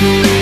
Believe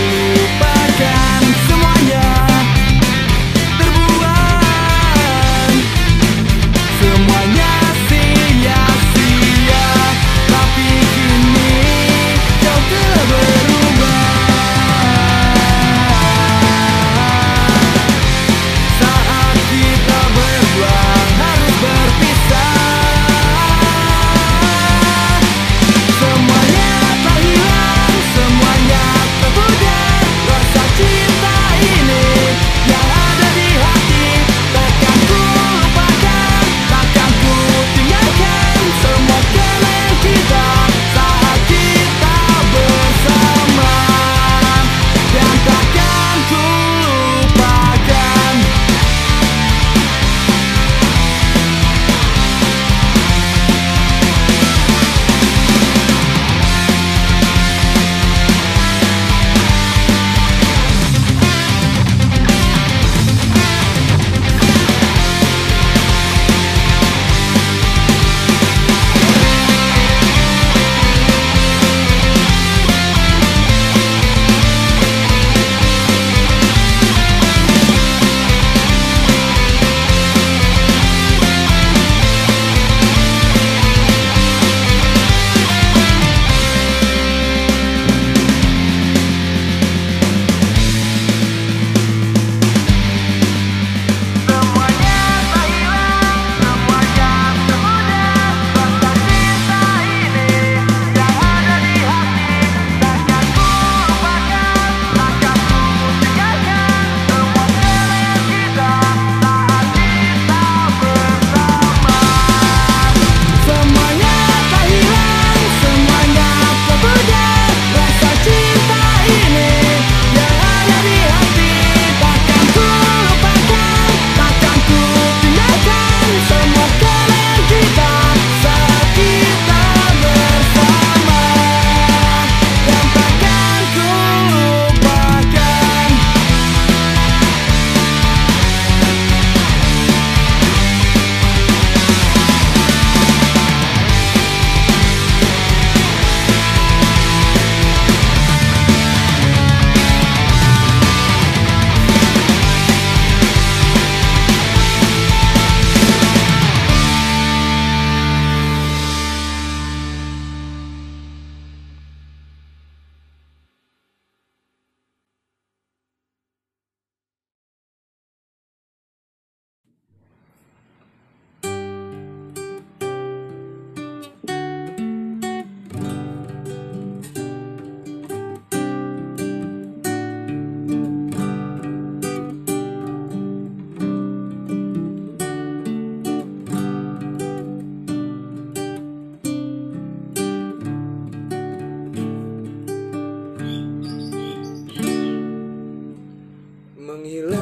menghilang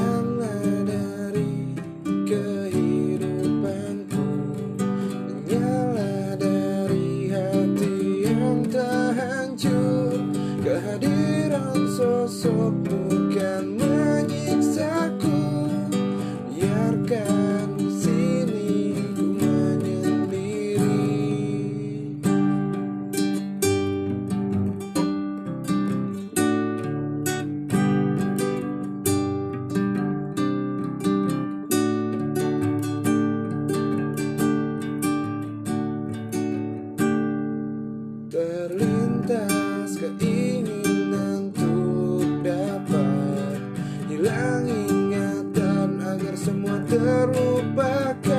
semua terlupakan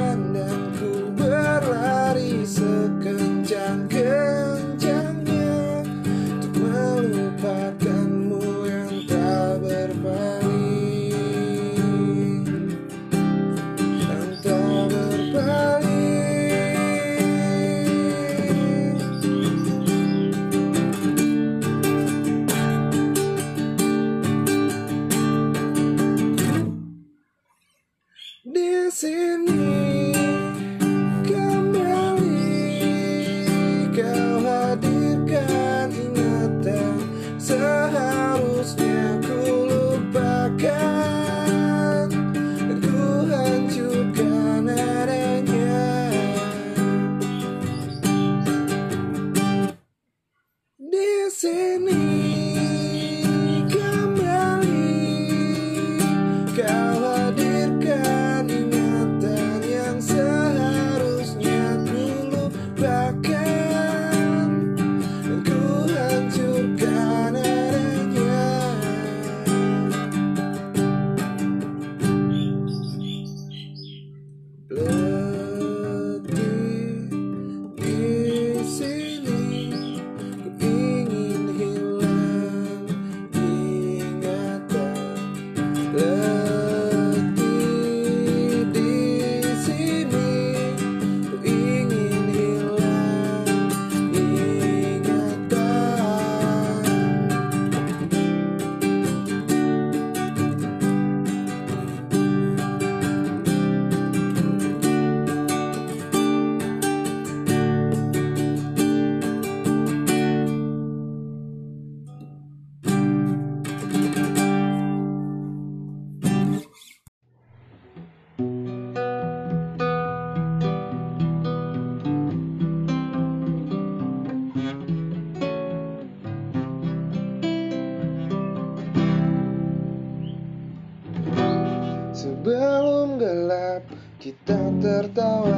kita tertawa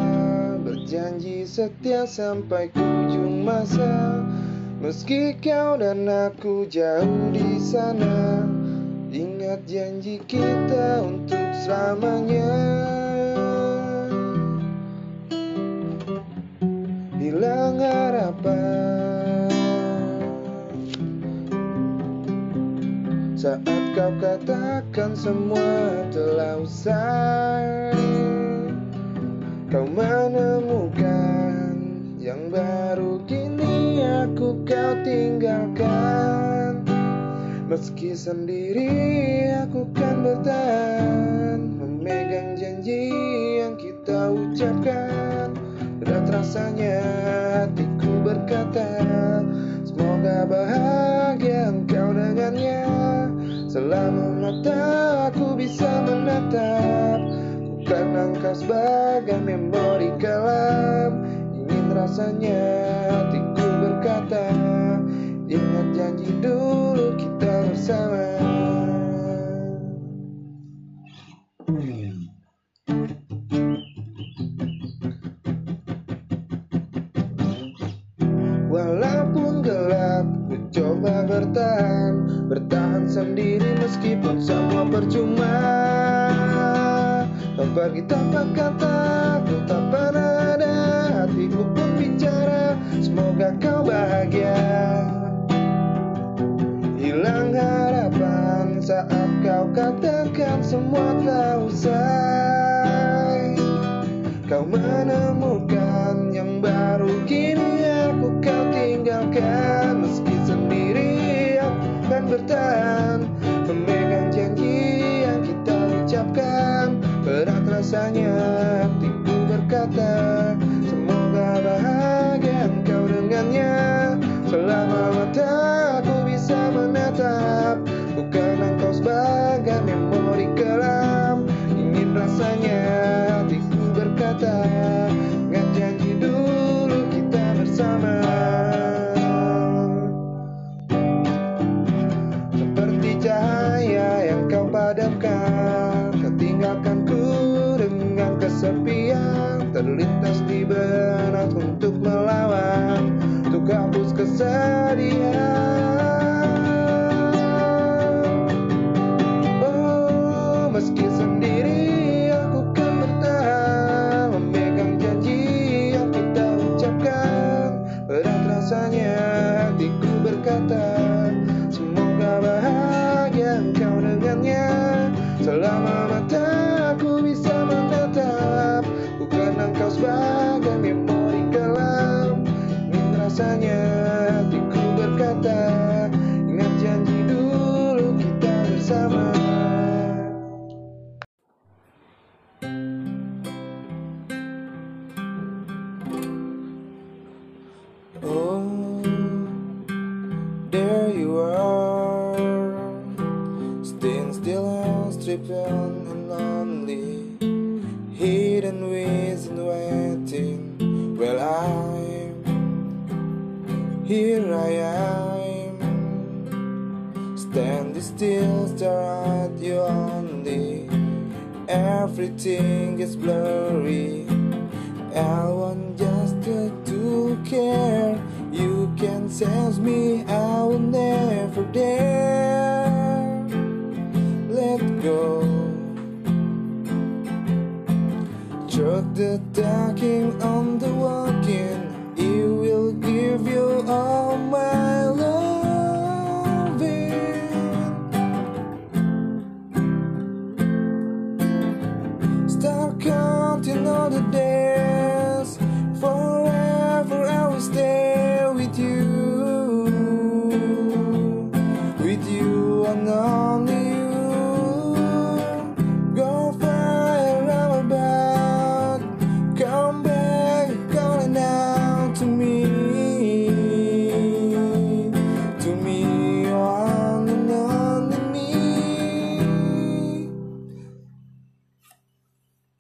Berjanji setia sampai ke ujung masa. Meski kau dan aku jauh di sana Ingat janji kita untuk selamanya. Hilang harapan Saat kau katakan semua telah usai Kau menemukan yang baru kini aku kau tinggalkan. Meski sendiri aku kan bertahan Memegang janji yang kita ucapkan. Berat rasanya hatiku berkata Semoga bahagia engkau dengannya. Selama mata aku bisa menatap Bukan engkau sebagai memori kelam. Ingin rasanya pergi tanpa kata, ku tak pernah ada Hatiku pun bicara, semoga kau bahagia. Hilang harapan saat kau katakan semua telah usai Berat Oh, meski sendiri and waiting. Well, I'm here. I am standing still, stare at you only. Everything is blurry. I want just to care. You can sense me, I will never dare let go. the docking on